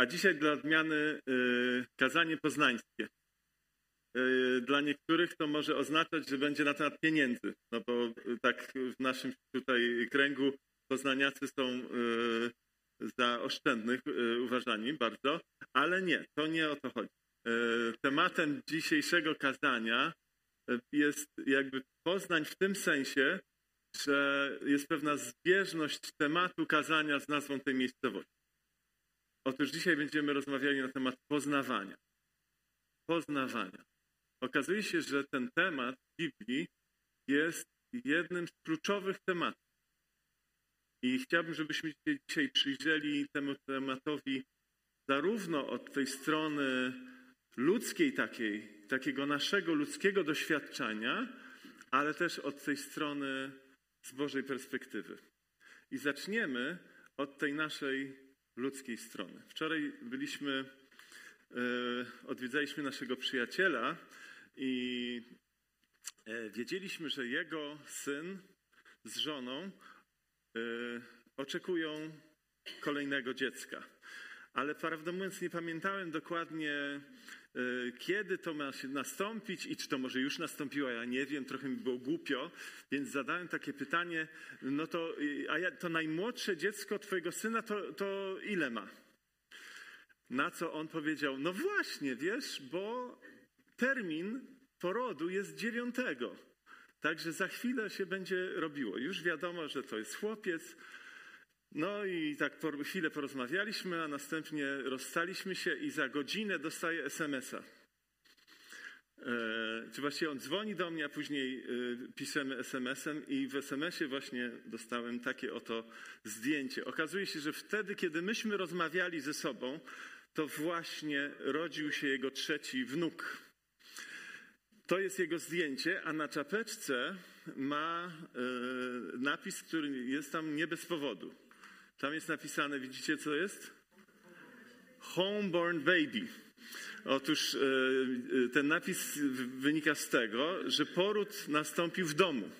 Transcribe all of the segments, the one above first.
A dzisiaj dla odmiany y, kazanie poznańskie. Y, dla niektórych to może oznaczać, że będzie na temat pieniędzy, no bo y, tak w naszym tutaj kręgu poznaniacy są y, za oszczędnych uważani bardzo, ale nie, to nie o to chodzi. Tematem dzisiejszego kazania jest jakby Poznań w tym sensie, że jest pewna zbieżność tematu kazania z nazwą tej miejscowości. Otóż dzisiaj będziemy rozmawiali na temat poznawania. Poznawania. Okazuje się, że ten temat Biblii jest jednym z kluczowych tematów. I chciałbym, żebyśmy się dzisiaj przyjrzeli temu tematowi zarówno od tej strony ludzkiej takiej, takiego naszego ludzkiego doświadczenia, ale też od tej strony z Bożej perspektywy. I zaczniemy od tej naszej ludzkiej strony. Wczoraj byliśmy, e, odwiedzaliśmy naszego przyjaciela i e, wiedzieliśmy, że jego syn z żoną e, oczekują kolejnego dziecka. Ale prawdę mówiąc, nie pamiętałem dokładnie, kiedy to ma się nastąpić i czy to może już nastąpiło, ja nie wiem, trochę mi było głupio, więc zadałem takie pytanie, no to, a ja, to najmłodsze dziecko twojego syna to, to ile ma? Na co on powiedział, no właśnie, wiesz, bo termin porodu jest dziewiątego. Także za chwilę się będzie robiło. Już wiadomo, że to jest chłopiec, no i tak chwilę porozmawialiśmy, a następnie rozstaliśmy się i za godzinę dostaję SMS-a. E, czy właściwie on dzwoni do mnie, a później e, piszemy SMS-em i w SMS-ie właśnie dostałem takie oto zdjęcie. Okazuje się, że wtedy, kiedy myśmy rozmawiali ze sobą, to właśnie rodził się jego trzeci wnuk. To jest jego zdjęcie, a na czapeczce ma e, napis, który jest tam nie bez powodu. Tam jest napisane, widzicie co jest? Homeborn baby. Otóż e, e, ten napis wynika z tego, że poród nastąpił w domu.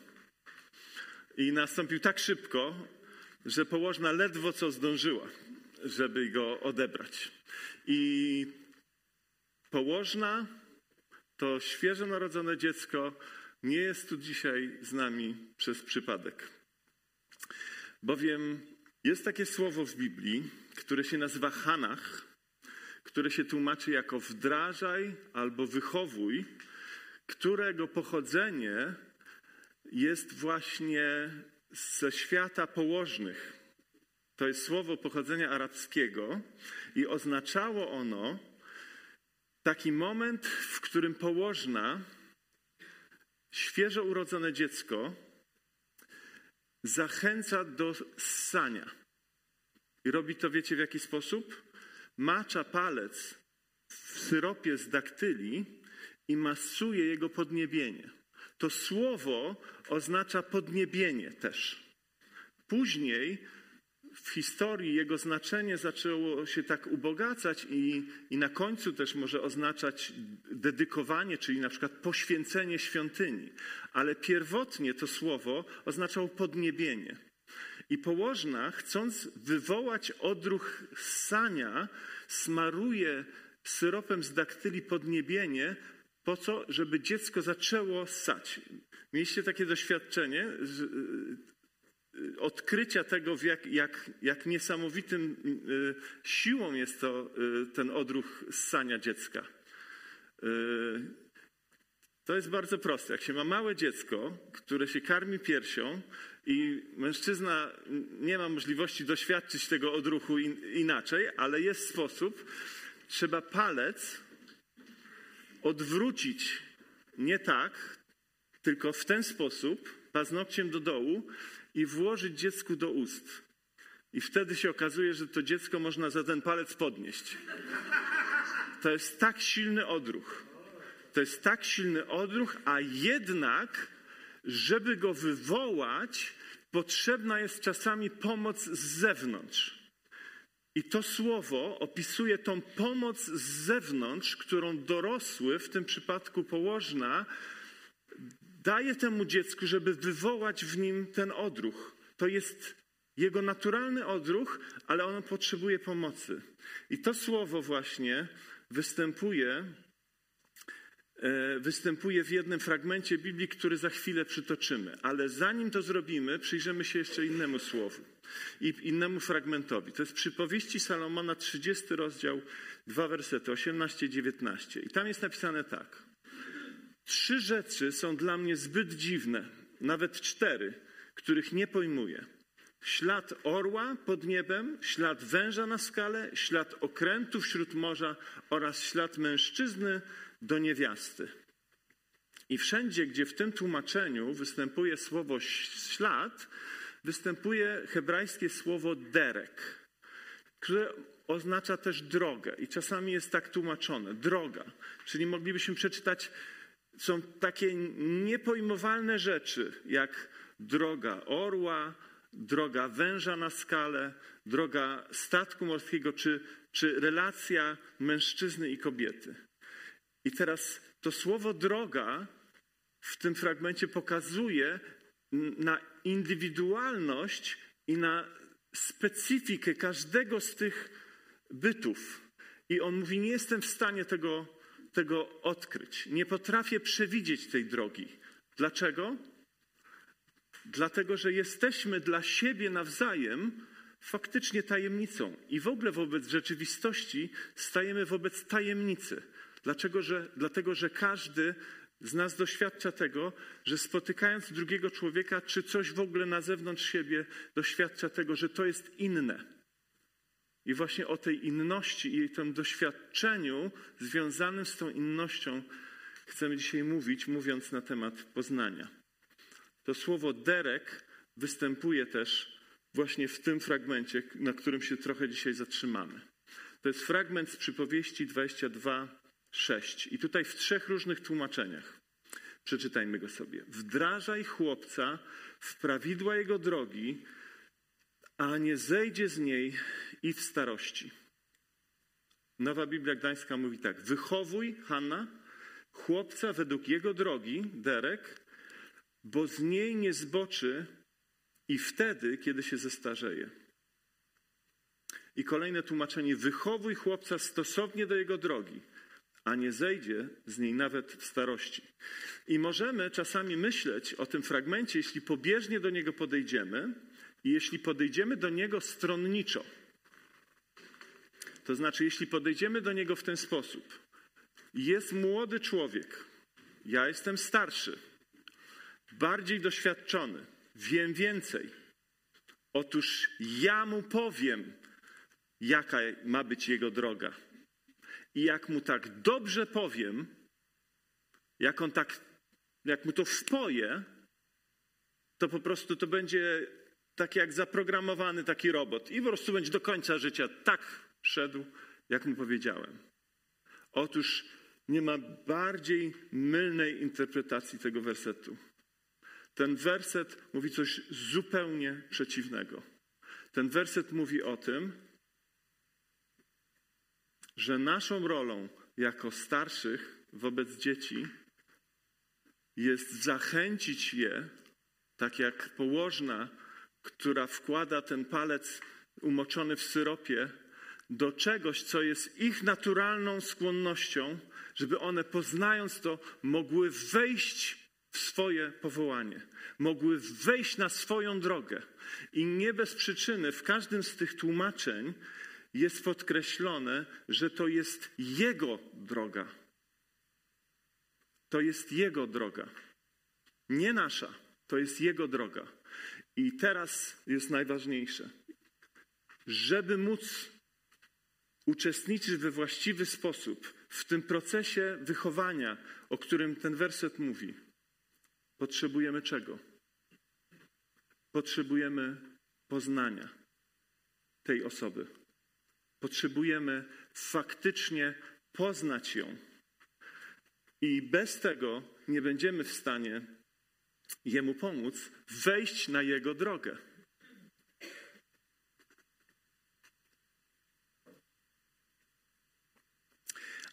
I nastąpił tak szybko, że położna ledwo co zdążyła, żeby go odebrać. I położna to świeżo narodzone dziecko nie jest tu dzisiaj z nami przez przypadek. Bowiem jest takie słowo w Biblii, które się nazywa Hanach, które się tłumaczy jako wdrażaj albo wychowuj, którego pochodzenie jest właśnie ze świata położnych. To jest słowo pochodzenia arabskiego i oznaczało ono taki moment, w którym położna, świeżo urodzone dziecko, zachęca do ssania. I robi to, wiecie w jaki sposób? Macza palec w syropie z daktyli i masuje jego podniebienie. To słowo oznacza podniebienie też. Później w historii jego znaczenie zaczęło się tak ubogacać i, i na końcu też może oznaczać dedykowanie, czyli na przykład poświęcenie świątyni. Ale pierwotnie to słowo oznaczało podniebienie. I położna, chcąc wywołać odruch ssania, smaruje syropem z daktyli podniebienie, po co? Żeby dziecko zaczęło ssać. Mieliście takie doświadczenie? Y, odkrycia tego, jak, jak, jak niesamowitym y, siłą jest to y, ten odruch ssania dziecka. To jest bardzo proste. Jak się ma małe dziecko, które się karmi piersią i mężczyzna nie ma możliwości doświadczyć tego odruchu inaczej, ale jest sposób, trzeba palec odwrócić nie tak, tylko w ten sposób, paznokciem do dołu, i włożyć dziecku do ust. I wtedy się okazuje, że to dziecko można za ten palec podnieść. To jest tak silny odruch. To jest tak silny odruch, a jednak, żeby go wywołać, potrzebna jest czasami pomoc z zewnątrz. I to słowo opisuje tą pomoc z zewnątrz, którą dorosły, w tym przypadku położna, daje temu dziecku, żeby wywołać w nim ten odruch. To jest jego naturalny odruch, ale ono potrzebuje pomocy. I to słowo właśnie występuje, e, występuje w jednym fragmencie Biblii, który za chwilę przytoczymy. Ale zanim to zrobimy, przyjrzymy się jeszcze innemu słowu i innemu fragmentowi. To jest przypowieści Salomona, 30 rozdział, dwa wersety, 18-19. I tam jest napisane tak. Trzy rzeczy są dla mnie zbyt dziwne, nawet cztery, których nie pojmuję. Ślad orła pod niebem, ślad węża na skale, ślad okrętu wśród morza oraz ślad mężczyzny do niewiasty. I wszędzie, gdzie w tym tłumaczeniu występuje słowo ślad, występuje hebrajskie słowo derek, które oznacza też drogę i czasami jest tak tłumaczone droga. Czyli moglibyśmy przeczytać, są takie niepojmowalne rzeczy, jak droga orła, droga węża na skalę, droga statku morskiego, czy, czy relacja mężczyzny i kobiety. I teraz to słowo droga w tym fragmencie pokazuje na indywidualność i na specyfikę każdego z tych bytów. I on mówi: Nie jestem w stanie tego, tego odkryć. Nie potrafię przewidzieć tej drogi. Dlaczego? Dlatego, że jesteśmy dla siebie nawzajem faktycznie tajemnicą i w ogóle wobec rzeczywistości stajemy wobec tajemnicy. Dlaczego? Że, dlatego, że każdy z nas doświadcza tego, że spotykając drugiego człowieka, czy coś w ogóle na zewnątrz siebie, doświadcza tego, że to jest inne. I właśnie o tej inności i tym doświadczeniu związanym z tą innością chcemy dzisiaj mówić, mówiąc na temat poznania. To słowo derek występuje też właśnie w tym fragmencie, na którym się trochę dzisiaj zatrzymamy. To jest fragment z przypowieści 22:6 i tutaj w trzech różnych tłumaczeniach. Przeczytajmy go sobie. Wdrażaj chłopca w prawidła jego drogi, a nie zejdzie z niej i w starości. Nowa Biblia Gdańska mówi tak: Wychowuj, Hanna, chłopca według jego drogi, Derek, bo z niej nie zboczy i wtedy, kiedy się zestarzeje. I kolejne tłumaczenie: wychowuj chłopca stosownie do jego drogi, a nie zejdzie z niej nawet w starości. I możemy czasami myśleć o tym fragmencie, jeśli pobieżnie do niego podejdziemy jeśli podejdziemy do niego stronniczo. To znaczy, jeśli podejdziemy do niego w ten sposób: jest młody człowiek, ja jestem starszy bardziej doświadczony, wiem więcej. Otóż ja mu powiem, jaka ma być jego droga. I jak mu tak dobrze powiem, jak on tak, jak mu to wpoję, to po prostu to będzie tak jak zaprogramowany taki robot i po prostu będzie do końca życia tak szedł, jak mu powiedziałem. Otóż nie ma bardziej mylnej interpretacji tego wersetu. Ten werset mówi coś zupełnie przeciwnego. Ten werset mówi o tym, że naszą rolą jako starszych wobec dzieci jest zachęcić je, tak jak położna, która wkłada ten palec umoczony w syropie do czegoś, co jest ich naturalną skłonnością, żeby one poznając to mogły wejść w swoje powołanie, mogły wejść na swoją drogę. I nie bez przyczyny w każdym z tych tłumaczeń jest podkreślone, że to jest Jego droga. To jest Jego droga. Nie nasza, to jest Jego droga. I teraz jest najważniejsze. Żeby móc uczestniczyć we właściwy sposób w tym procesie wychowania, o którym ten werset mówi, Potrzebujemy czego? Potrzebujemy poznania tej osoby. Potrzebujemy faktycznie poznać ją. I bez tego nie będziemy w stanie jemu pomóc wejść na jego drogę.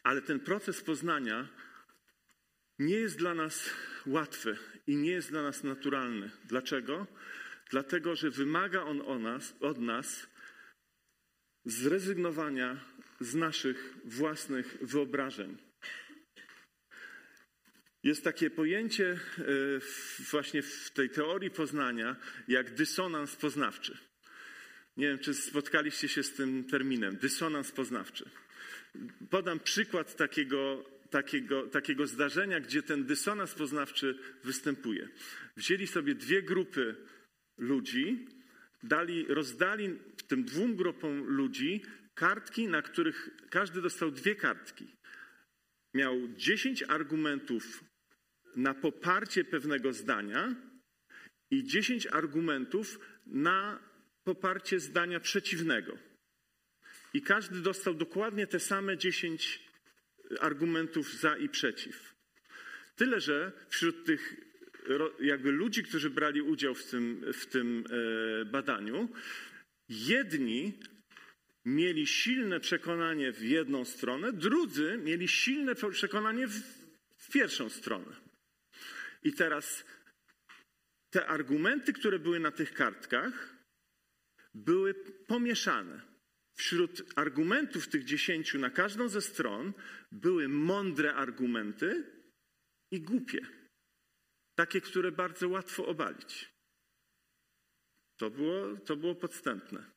Ale ten proces poznania nie jest dla nas łatwy i nie jest dla nas naturalny. Dlaczego? dlatego że wymaga on o nas, od nas zrezygnowania z naszych własnych wyobrażeń. Jest takie pojęcie e, właśnie w tej teorii poznania jak dysonans poznawczy. Nie wiem, czy spotkaliście się z tym terminem dysonans poznawczy. Podam przykład takiego, takiego, takiego zdarzenia, gdzie ten dysonans poznawczy występuje. Wzięli sobie dwie grupy ludzi, dali, rozdali tym dwóm grupom ludzi kartki, na których każdy dostał dwie kartki. Miał dziesięć argumentów na poparcie pewnego zdania i dziesięć argumentów na poparcie zdania przeciwnego. I każdy dostał dokładnie te same dziesięć argumentów za i przeciw. Tyle, że wśród tych jakby ludzi, którzy brali udział w tym, w tym e, badaniu, jedni mieli silne przekonanie w jedną stronę, drudzy mieli silne przekonanie w, w pierwszą stronę. I teraz te argumenty, które były na tych kartkach, były pomieszane. Wśród argumentów tych dziesięciu na każdą ze stron były mądre argumenty i głupie. Takie, które bardzo łatwo obalić. To było, to było podstępne.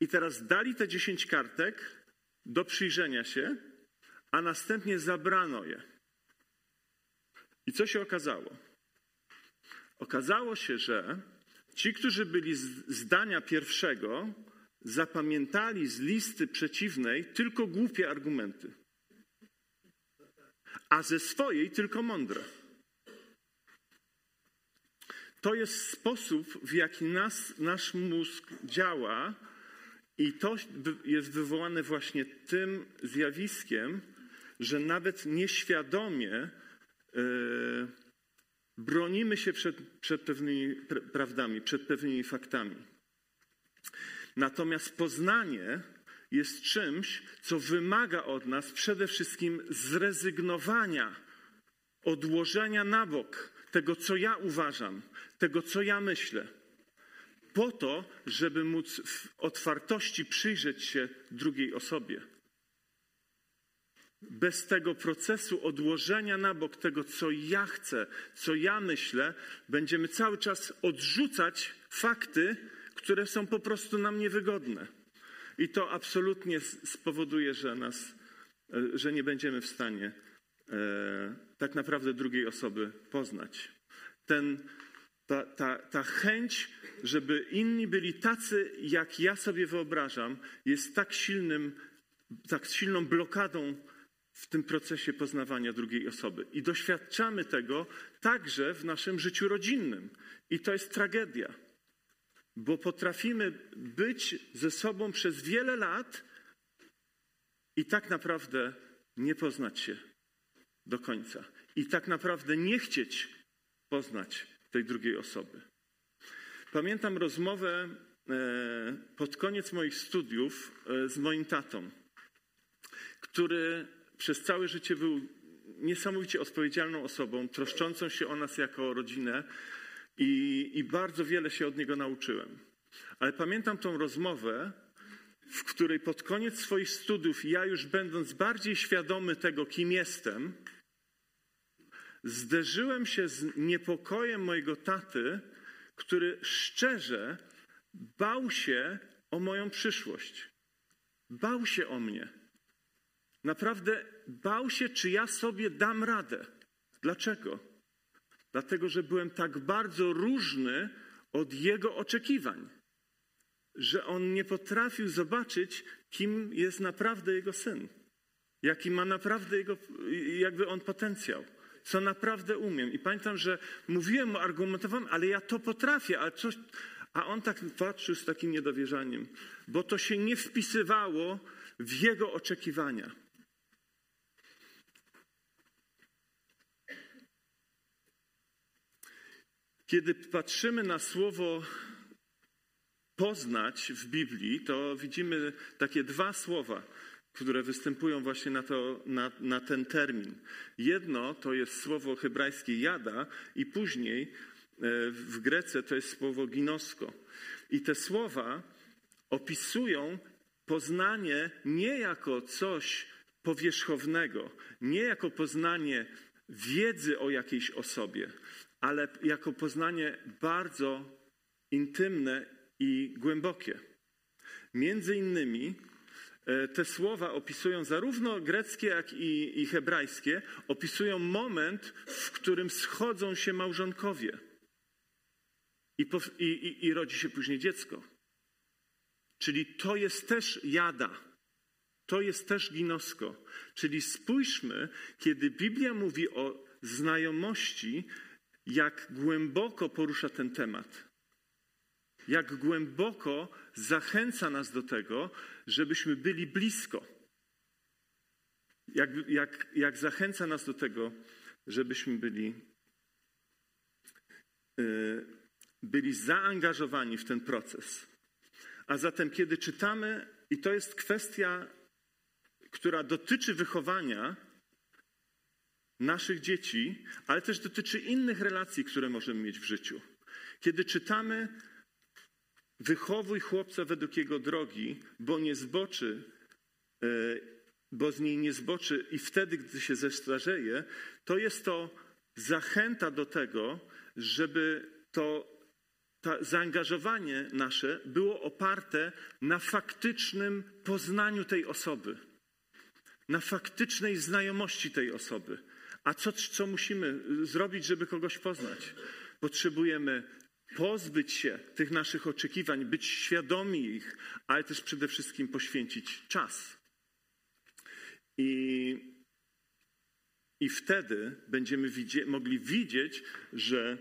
I teraz dali te dziesięć kartek do przyjrzenia się, a następnie zabrano je. I co się okazało? Okazało się, że ci, którzy byli z zdania pierwszego, zapamiętali z listy przeciwnej tylko głupie argumenty, a ze swojej tylko mądre. To jest sposób, w jaki nas, nasz mózg działa, i to jest wywołane właśnie tym zjawiskiem, że nawet nieświadomie bronimy się przed, przed pewnymi prawdami, przed pewnymi faktami. Natomiast poznanie jest czymś, co wymaga od nas przede wszystkim zrezygnowania, odłożenia na bok tego, co ja uważam, tego, co ja myślę, po to, żeby móc w otwartości przyjrzeć się drugiej osobie. Bez tego procesu odłożenia na bok tego, co ja chcę, co ja myślę, będziemy cały czas odrzucać fakty, które są po prostu nam niewygodne. I to absolutnie spowoduje, że, nas, e, że nie będziemy w stanie e, tak naprawdę drugiej osoby poznać. Ten, ta, ta, ta chęć, żeby inni byli tacy, jak ja sobie wyobrażam, jest tak silnym, tak silną blokadą w tym procesie poznawania drugiej osoby. I doświadczamy tego także w naszym życiu rodzinnym. I to jest tragedia, bo potrafimy być ze sobą przez wiele lat i tak naprawdę nie poznać się do końca. I tak naprawdę nie chcieć poznać tej drugiej osoby. Pamiętam rozmowę e, pod koniec moich studiów e, z moim tatą, który przez całe życie był niesamowicie odpowiedzialną osobą, troszczącą się o nas jako rodzinę i, i bardzo wiele się od niego nauczyłem. Ale pamiętam tą rozmowę, w której pod koniec swoich studiów, ja już będąc bardziej świadomy tego, kim jestem, zderzyłem się z niepokojem mojego taty, który szczerze bał się o moją przyszłość. Bał się o mnie. Naprawdę bał się, czy ja sobie dam radę. Dlaczego? Dlatego, że byłem tak bardzo różny od jego oczekiwań, że on nie potrafił zobaczyć, kim jest naprawdę jego syn, jaki ma naprawdę jego, jakby on potencjał, co naprawdę umiem. I pamiętam, że mówiłem mu, argumentowałem, ale ja to potrafię, coś. A on tak patrzył z takim niedowierzaniem, bo to się nie wpisywało w jego oczekiwania. Kiedy patrzymy na słowo poznać w Biblii, to widzimy takie dwa słowa, które występują właśnie na, to, na, na ten termin. Jedno to jest słowo hebrajskie jada, i później w Grece to jest słowo ginosko. I te słowa opisują poznanie nie jako coś powierzchownego, nie jako poznanie wiedzy o jakiejś osobie, ale jako poznanie bardzo intymne i głębokie. Między innymi e, te słowa opisują zarówno greckie, jak i, i hebrajskie, opisują moment, w którym schodzą się małżonkowie i, i, i rodzi się później dziecko. Czyli to jest też jada. To jest też ginosko. Czyli spójrzmy, kiedy Biblia mówi o znajomości, jak głęboko porusza ten temat. Jak głęboko zachęca nas do tego, żebyśmy byli blisko. Jak, jak, jak zachęca nas do tego, żebyśmy byli, yy, byli zaangażowani w ten proces. A zatem, kiedy czytamy, i to jest kwestia, która dotyczy wychowania naszych dzieci, ale też dotyczy innych relacji, które możemy mieć w życiu. Kiedy czytamy, wychowuj chłopca według jego drogi, bo nie zboczy, e, bo z niej nie zboczy i wtedy, gdy się zestarzeje, to jest to zachęta do tego, żeby to to zaangażowanie nasze było oparte na faktycznym poznaniu tej osoby, na faktycznej znajomości tej osoby. A co, co musimy zrobić, żeby kogoś poznać? Potrzebujemy pozbyć się tych naszych oczekiwań, być świadomi ich, ale też przede wszystkim poświęcić czas. I, i wtedy będziemy widzie mogli widzieć, że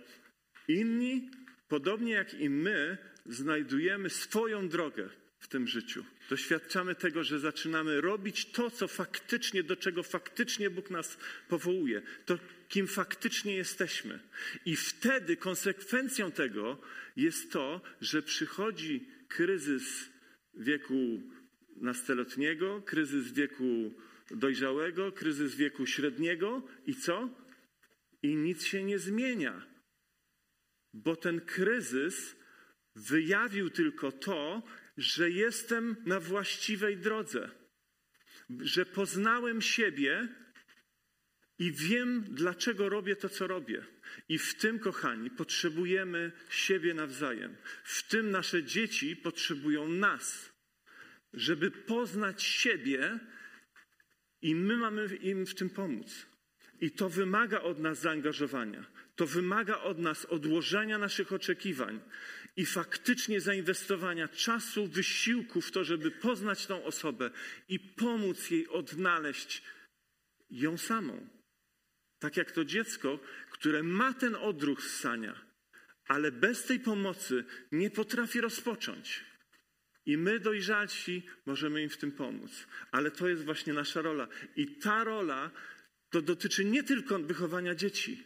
inni podobnie jak i my, znajdujemy swoją drogę w tym życiu. Doświadczamy tego, że zaczynamy robić to, co faktycznie, do czego faktycznie Bóg nas powołuje, to kim faktycznie jesteśmy. I wtedy konsekwencją tego jest to, że przychodzi kryzys wieku nastoletniego, kryzys wieku dojrzałego, kryzys wieku średniego i co? I nic się nie zmienia bo ten kryzys wyjawił tylko to, że jestem na właściwej drodze, że poznałem siebie i wiem, dlaczego robię to, co robię. I w tym, kochani, potrzebujemy siebie nawzajem. W tym nasze dzieci potrzebują nas, żeby poznać siebie, i my mamy im w tym pomóc. I to wymaga od nas zaangażowania. To wymaga od nas odłożenia naszych oczekiwań i faktycznie zainwestowania czasu, wysiłku w to, żeby poznać tą osobę i pomóc jej odnaleźć ją samą. Tak jak to dziecko, które ma ten odruch ssania, ale bez tej pomocy nie potrafi rozpocząć. I my, dojrzalsi, możemy im w tym pomóc. Ale to jest właśnie nasza rola. I ta rola to dotyczy nie tylko wychowania dzieci,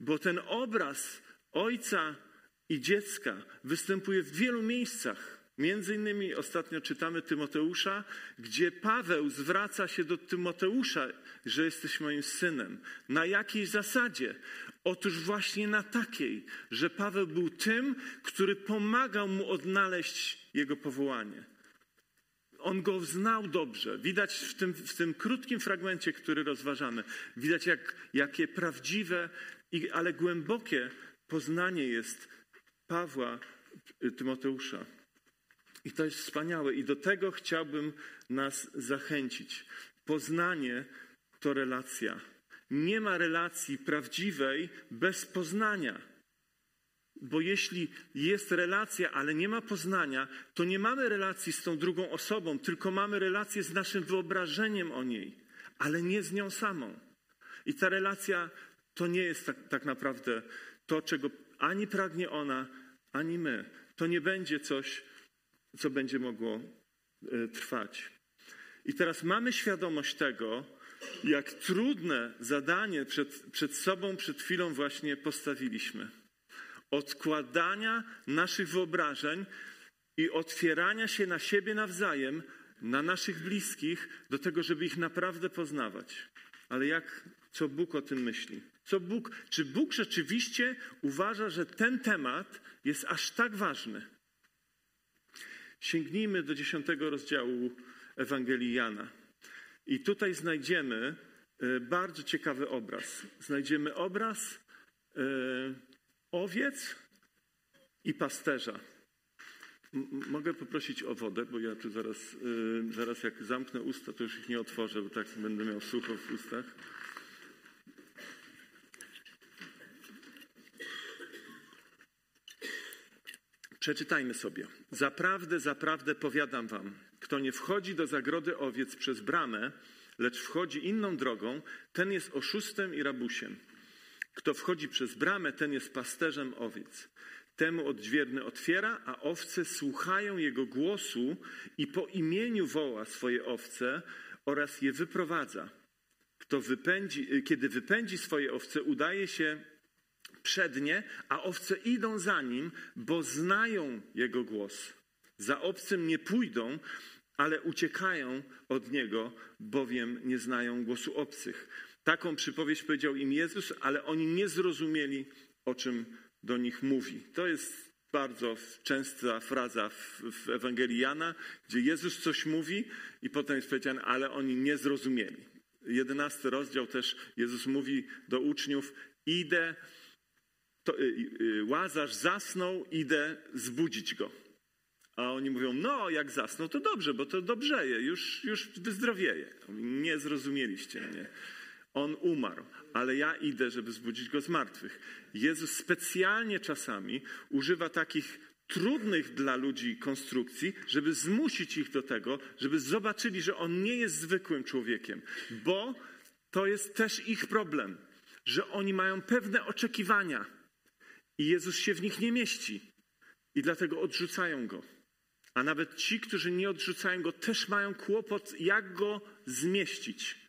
bo ten obraz ojca i dziecka występuje w wielu miejscach. Między innymi ostatnio czytamy Tymoteusza, gdzie Paweł zwraca się do Tymoteusza, że jesteś moim synem. Na jakiej zasadzie? Otóż właśnie na takiej, że Paweł był tym, który pomagał mu odnaleźć jego powołanie. On go znał dobrze. Widać w tym, w tym krótkim fragmencie, który rozważamy, widać jak, jakie prawdziwe ale głębokie poznanie jest Pawła, y, Tymoteusza. I to jest wspaniałe. I do tego chciałbym nas zachęcić. Poznanie to relacja. Nie ma relacji prawdziwej bez poznania. Bo jeśli jest relacja, ale nie ma poznania, to nie mamy relacji z tą drugą osobą, tylko mamy relację z naszym wyobrażeniem o niej, ale nie z nią samą. I ta relacja to nie jest tak, tak naprawdę to, czego ani pragnie ona, ani my. To nie będzie coś, co będzie mogło e, trwać. I teraz mamy świadomość tego, jak trudne zadanie przed, przed sobą przed chwilą właśnie postawiliśmy. Odkładania naszych wyobrażeń i otwierania się na siebie nawzajem, na naszych bliskich, do tego, żeby ich naprawdę poznawać. Ale jak co Bóg o tym myśli. Co Bóg, czy Bóg rzeczywiście uważa, że ten temat jest aż tak ważny? Sięgnijmy do dziesiątego rozdziału Ewangelii Jana. I tutaj znajdziemy e, bardzo ciekawy obraz. Znajdziemy obraz e, owiec i pasterza. Mogę poprosić o wodę, bo ja tu zaraz, e, zaraz jak zamknę usta, to już ich nie otworzę, bo tak będę miał sucho w ustach. Przeczytajmy sobie. Zaprawdę, zaprawdę powiadam wam, kto nie wchodzi do zagrody owiec przez bramę, lecz wchodzi inną drogą, ten jest oszustem i rabusiem. Kto wchodzi przez bramę, ten jest pasterzem owiec. Temu odźwierny otwiera, a owce słuchają jego głosu i po imieniu woła swoje owce oraz je wyprowadza. Kto wypędzi, kiedy wypędzi swoje owce, udaje się przednie, a owce idą za nim, bo znają jego głos. Za obcym nie pójdą, ale uciekają od niego, bowiem nie znają głosu obcych. Taką przypowieść powiedział im Jezus, ale oni nie zrozumieli, o czym do nich mówi. To jest bardzo częsta fraza w, w Ewangelii Jana, gdzie Jezus coś mówi i potem jest powiedziane, ale oni nie zrozumieli. Jedenasty rozdział też Jezus mówi do uczniów, idę, to, y, y, Łazarz zasnął, idę zbudzić go. A oni mówią, no jak zasnął, to dobrze, bo to dobrzeje, już, już wyzdrowieje. Nie zrozumieliście mnie. On umarł, ale ja idę, żeby zbudzić go z martwych. Jezus specjalnie czasami używa takich trudnych dla ludzi konstrukcji, żeby zmusić ich do tego, żeby zobaczyli, że on nie jest zwykłym człowiekiem, bo to jest też ich problem, że oni mają pewne oczekiwania i Jezus się w nich nie mieści i dlatego odrzucają go. A nawet ci, którzy nie odrzucają go, też mają kłopot, jak go zmieścić.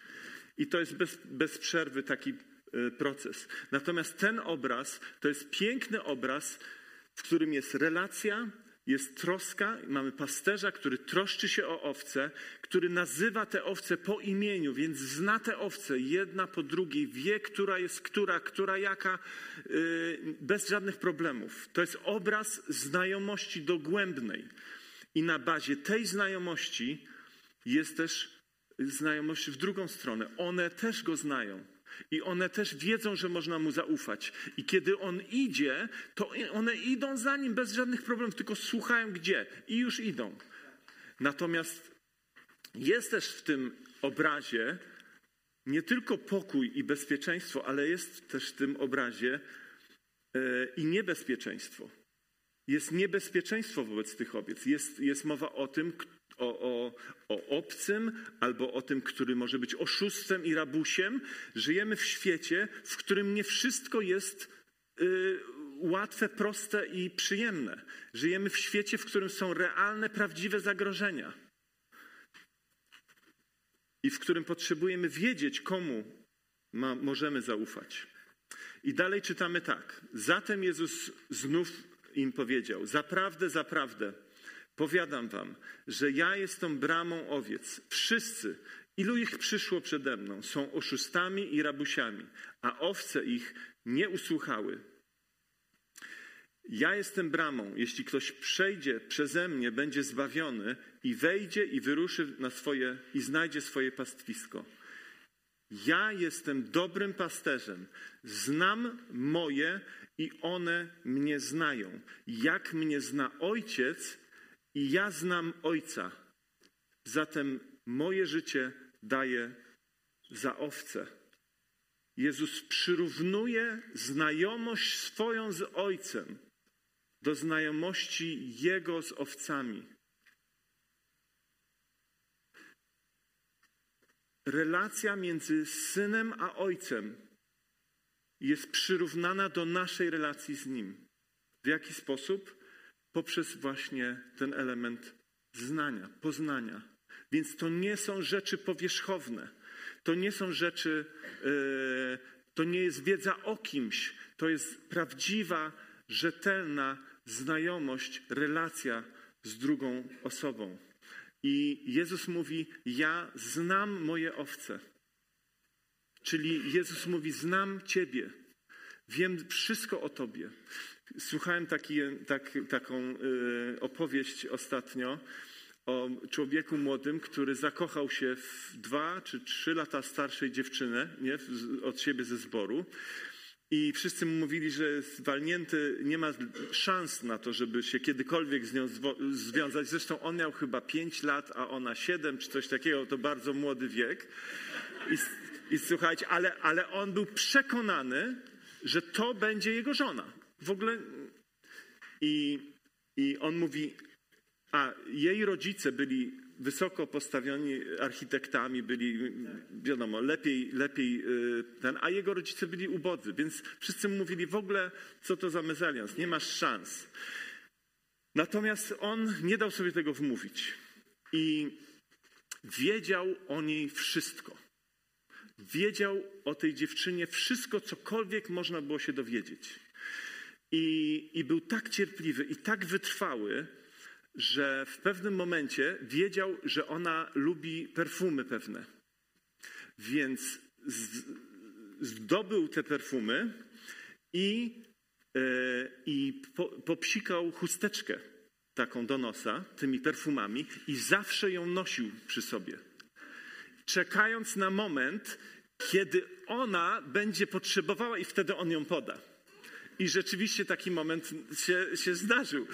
I to jest bez, bez przerwy taki e, proces. Natomiast ten obraz to jest piękny obraz, w którym jest relacja, jest troska. Mamy pasterza, który troszczy się o owce, który nazywa te owce po imieniu, więc zna te owce jedna po drugiej, wie, która jest która, która jaka, yy, bez żadnych problemów. To jest obraz znajomości dogłębnej. I na bazie tej znajomości jest też znajomość w drugą stronę. One też go znają. I one też wiedzą, że można mu zaufać. I kiedy on idzie, to one idą za nim bez żadnych problemów, tylko słuchają gdzie i już idą. Natomiast jest też w tym obrazie nie tylko pokój i bezpieczeństwo, ale jest też w tym obrazie e, i niebezpieczeństwo. Jest niebezpieczeństwo wobec tych owiec. Jest, jest mowa o tym, o, o, o obcym albo o tym, który może być oszustem i rabusiem. Żyjemy w świecie, w którym nie wszystko jest y, łatwe, proste i przyjemne. Żyjemy w świecie, w którym są realne, prawdziwe zagrożenia. I w którym potrzebujemy wiedzieć, komu ma, możemy zaufać. I dalej czytamy tak. Zatem Jezus znów im powiedział: Zaprawdę, zaprawdę Powiadam wam, że ja jestem bramą owiec. Wszyscy, ilu ich przyszło przede mną, są oszustami i rabusiami, a owce ich nie usłuchały. Ja jestem bramą. Jeśli ktoś przejdzie przeze mnie, będzie zbawiony i wejdzie i wyruszy na swoje i znajdzie swoje pastwisko. Ja jestem dobrym pasterzem. Znam moje i one mnie znają. Jak mnie zna ojciec, i ja znam Ojca, zatem moje życie daję za owce. Jezus przyrównuje znajomość swoją z Ojcem do znajomości Jego z owcami. Relacja między synem a ojcem jest przyrównana do naszej relacji z nim. W jaki sposób? Poprzez właśnie ten element znania, poznania. Więc to nie są rzeczy powierzchowne. To nie są rzeczy, yy, to nie jest wiedza o kimś. To jest prawdziwa, rzetelna znajomość, relacja z drugą osobą. I Jezus mówi: Ja znam moje owce. Czyli Jezus mówi: Znam Ciebie, wiem wszystko o Tobie. Słuchałem taki, tak, taką y, opowieść ostatnio o człowieku młodym, który zakochał się w dwa czy trzy lata starszej dziewczyny nie, od siebie ze zboru. I wszyscy mu mówili, że jest walnięty, nie ma szans na to, żeby się kiedykolwiek z nią związać. Zresztą on miał chyba pięć lat, a ona siedem czy coś takiego, to bardzo młody wiek. I, i słuchajcie, ale, ale on był przekonany, że to będzie jego żona. W ogóle. I, I on mówi, a jej rodzice byli wysoko postawioni architektami, byli, wiadomo, lepiej, lepiej y, ten, a jego rodzice byli ubodzy, więc wszyscy mówili w ogóle, co to za mezalians, nie masz szans. Natomiast on nie dał sobie tego wmówić i wiedział o niej wszystko. Wiedział o tej dziewczynie wszystko, cokolwiek można było się dowiedzieć. I, I był tak cierpliwy i tak wytrwały, że w pewnym momencie wiedział, że ona lubi perfumy pewne. Więc zdobył te perfumy i, e, i po, popsikał chusteczkę taką do nosa tymi perfumami i zawsze ją nosił przy sobie. Czekając na moment, kiedy ona będzie potrzebowała i wtedy on ją poda. I rzeczywiście taki moment się, się zdarzył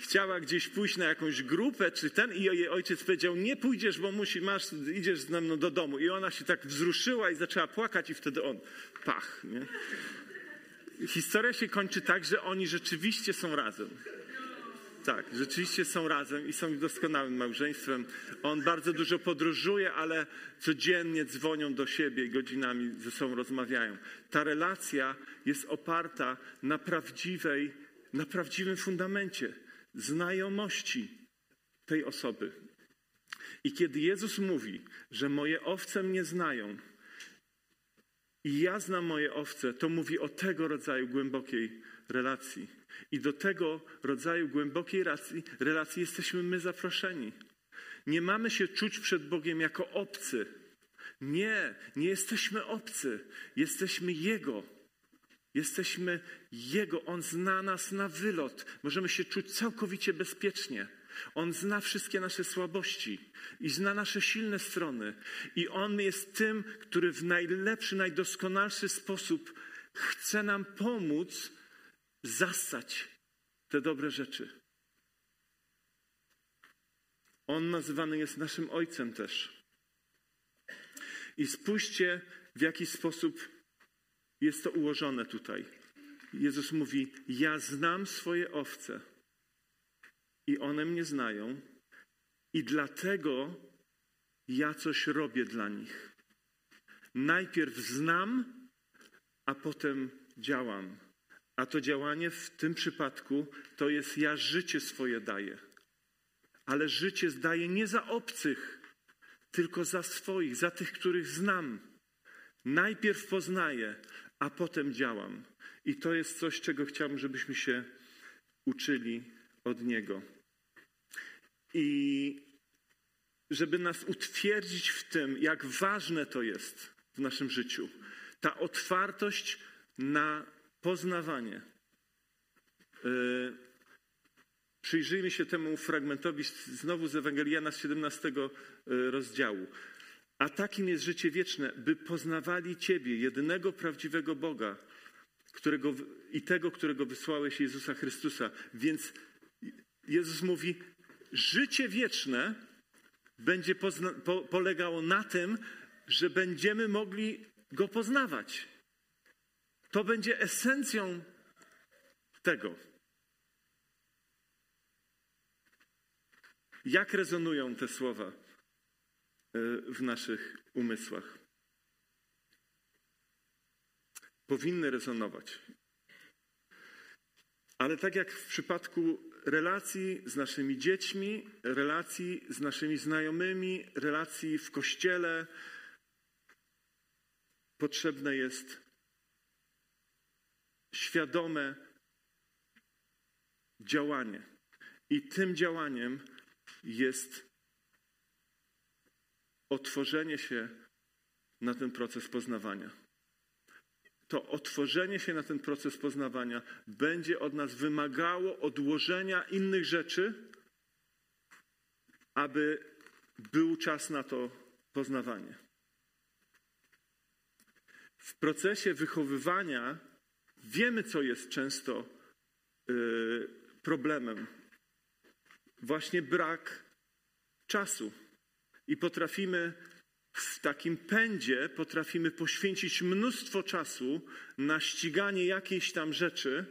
chciała gdzieś pójść na jakąś grupę czy ten i jej ojciec powiedział, nie pójdziesz, bo musi, masz, idziesz z nami do domu. I ona się tak wzruszyła i zaczęła płakać i wtedy on, pach. Nie? Historia się kończy tak, że oni rzeczywiście są razem. Tak, rzeczywiście są razem i są doskonałym małżeństwem. On bardzo dużo podróżuje, ale codziennie dzwonią do siebie i godzinami ze sobą rozmawiają. Ta relacja jest oparta na prawdziwej, na prawdziwym fundamencie znajomości tej osoby. I kiedy Jezus mówi, że moje owce mnie znają i ja znam moje owce, to mówi o tego rodzaju głębokiej relacji. I do tego rodzaju głębokiej relacji, relacji jesteśmy my zaproszeni. Nie mamy się czuć przed Bogiem jako obcy. Nie, nie jesteśmy obcy. Jesteśmy Jego. Jesteśmy Jego, On zna nas na wylot. Możemy się czuć całkowicie bezpiecznie. On zna wszystkie nasze słabości i zna nasze silne strony. I On jest tym, który w najlepszy, najdoskonalszy sposób chce nam pomóc zastać te dobre rzeczy. On nazywany jest naszym Ojcem też. I spójrzcie, w jaki sposób jest to ułożone tutaj. Jezus mówi: Ja znam swoje owce i one mnie znają, i dlatego ja coś robię dla nich. Najpierw znam, a potem działam. A to działanie w tym przypadku to jest ja życie swoje daję. Ale życie zdaję nie za obcych, tylko za swoich, za tych, których znam. Najpierw poznaję, a potem działam. I to jest coś, czego chciałbym, żebyśmy się uczyli od Niego. I żeby nas utwierdzić w tym, jak ważne to jest w naszym życiu. Ta otwartość na poznawanie. Yy, przyjrzyjmy się temu fragmentowi znowu z Ewangeliana z 17 yy, rozdziału. A takim jest życie wieczne, by poznawali Ciebie, jedynego prawdziwego Boga którego, i tego, którego wysłałeś Jezusa Chrystusa. Więc Jezus mówi, życie wieczne będzie pozna, po, polegało na tym, że będziemy mogli Go poznawać. To będzie esencją tego. Jak rezonują te słowa? w naszych umysłach. Powinny rezonować. Ale tak jak w przypadku relacji z naszymi dziećmi, relacji z naszymi znajomymi, relacji w kościele, potrzebne jest świadome działanie. I tym działaniem jest otworzenie się na ten proces poznawania. To otworzenie się na ten proces poznawania będzie od nas wymagało odłożenia innych rzeczy, aby był czas na to poznawanie. W procesie wychowywania wiemy, co jest często yy, problemem. Właśnie brak czasu. I potrafimy w takim pędzie, potrafimy poświęcić mnóstwo czasu na ściganie jakiejś tam rzeczy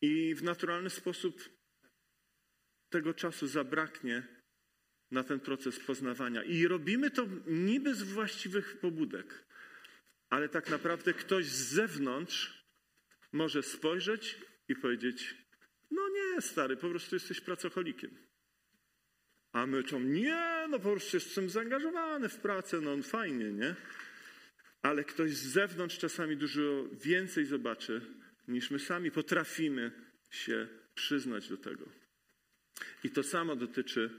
i w naturalny sposób tego czasu zabraknie na ten proces poznawania. I robimy to niby z właściwych pobudek, ale tak naprawdę ktoś z zewnątrz może spojrzeć i powiedzieć: No nie, stary, po prostu jesteś pracocholikiem. A my to nie, no po prostu jestem zaangażowany w pracę, no fajnie, nie? Ale ktoś z zewnątrz czasami dużo więcej zobaczy, niż my sami potrafimy się przyznać do tego. I to samo dotyczy,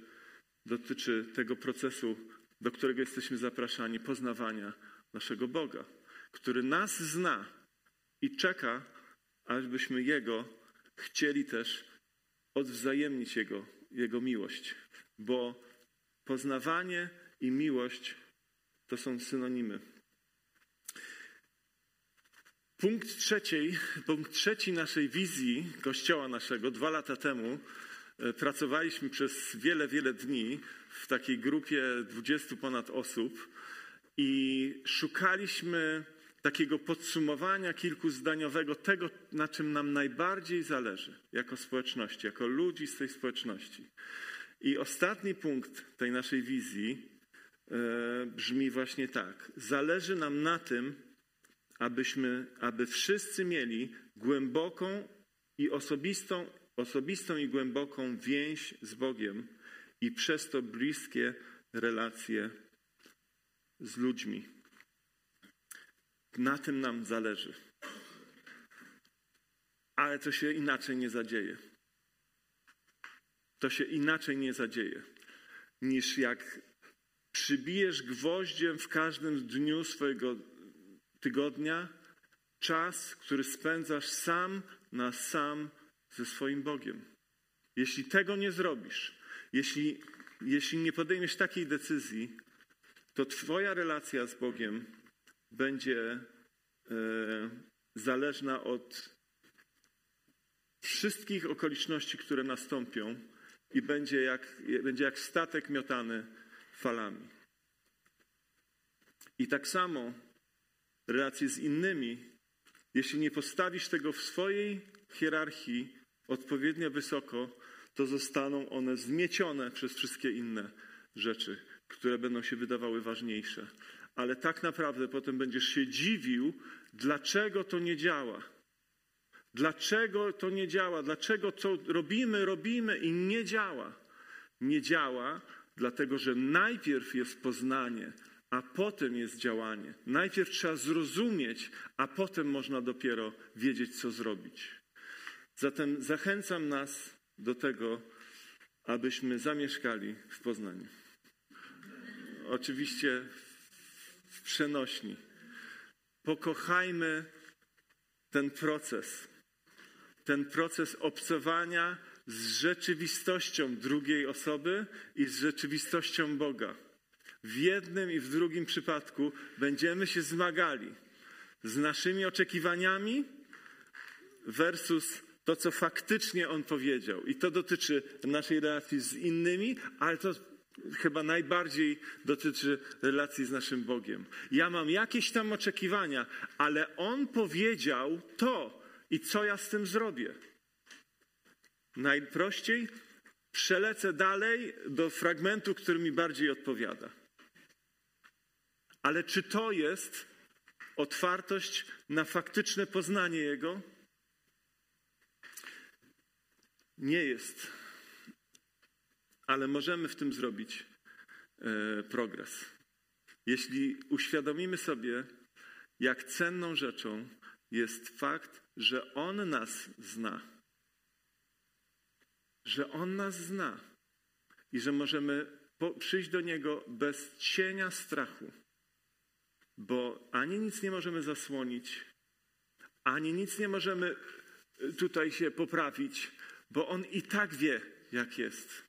dotyczy tego procesu, do którego jesteśmy zapraszani, poznawania naszego Boga, który nas zna i czeka, ażbyśmy Jego chcieli też odwzajemnić Jego, Jego miłość bo poznawanie i miłość to są synonimy. Punkt, trzeciej, punkt trzeci naszej wizji Kościoła naszego dwa lata temu e, pracowaliśmy przez wiele, wiele dni w takiej grupie dwudziestu ponad osób i szukaliśmy takiego podsumowania kilkuzdaniowego tego, na czym nam najbardziej zależy jako społeczności, jako ludzi z tej społeczności. I ostatni punkt tej naszej wizji e, brzmi właśnie tak. Zależy nam na tym, abyśmy, aby wszyscy mieli głęboką i osobistą, osobistą i głęboką więź z Bogiem i przez to bliskie relacje z ludźmi. Na tym nam zależy. Ale to się inaczej nie zadzieje to się inaczej nie zadzieje, niż jak przybijesz gwoździem w każdym dniu swojego tygodnia czas, który spędzasz sam na sam ze swoim Bogiem. Jeśli tego nie zrobisz, jeśli, jeśli nie podejmiesz takiej decyzji, to Twoja relacja z Bogiem będzie e, zależna od wszystkich okoliczności, które nastąpią, i będzie jak, będzie jak statek miotany falami. I tak samo relacje z innymi, jeśli nie postawisz tego w swojej hierarchii odpowiednio wysoko, to zostaną one zmiecione przez wszystkie inne rzeczy, które będą się wydawały ważniejsze. Ale tak naprawdę potem będziesz się dziwił, dlaczego to nie działa. Dlaczego to nie działa? Dlaczego to robimy, robimy i nie działa? Nie działa, dlatego że najpierw jest poznanie, a potem jest działanie. Najpierw trzeba zrozumieć, a potem można dopiero wiedzieć, co zrobić. Zatem zachęcam nas do tego, abyśmy zamieszkali w Poznaniu. Oczywiście przenośni. Pokochajmy ten proces ten proces obcowania z rzeczywistością drugiej osoby i z rzeczywistością Boga. W jednym i w drugim przypadku będziemy się zmagali z naszymi oczekiwaniami versus to, co faktycznie On powiedział. I to dotyczy naszej relacji z innymi, ale to chyba najbardziej dotyczy relacji z naszym Bogiem. Ja mam jakieś tam oczekiwania, ale On powiedział to, i co ja z tym zrobię? Najprościej przelecę dalej do fragmentu, który mi bardziej odpowiada. Ale czy to jest otwartość na faktyczne poznanie Jego? Nie jest. Ale możemy w tym zrobić e, progres. Jeśli uświadomimy sobie, jak cenną rzeczą jest fakt, że On nas zna. Że On nas zna i że możemy przyjść do Niego bez cienia strachu, bo ani nic nie możemy zasłonić, ani nic nie możemy y, tutaj się poprawić, bo On i tak wie, jak jest.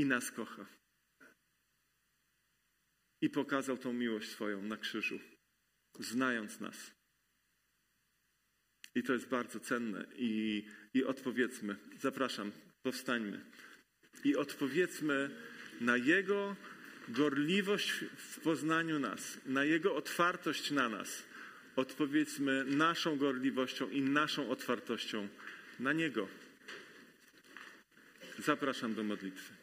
I nas kocha. I pokazał tą miłość swoją na krzyżu, znając nas. I to jest bardzo cenne. I, I odpowiedzmy, zapraszam, powstańmy. I odpowiedzmy na Jego gorliwość w poznaniu nas, na Jego otwartość na nas. Odpowiedzmy naszą gorliwością i naszą otwartością na Niego. Zapraszam do modlitwy.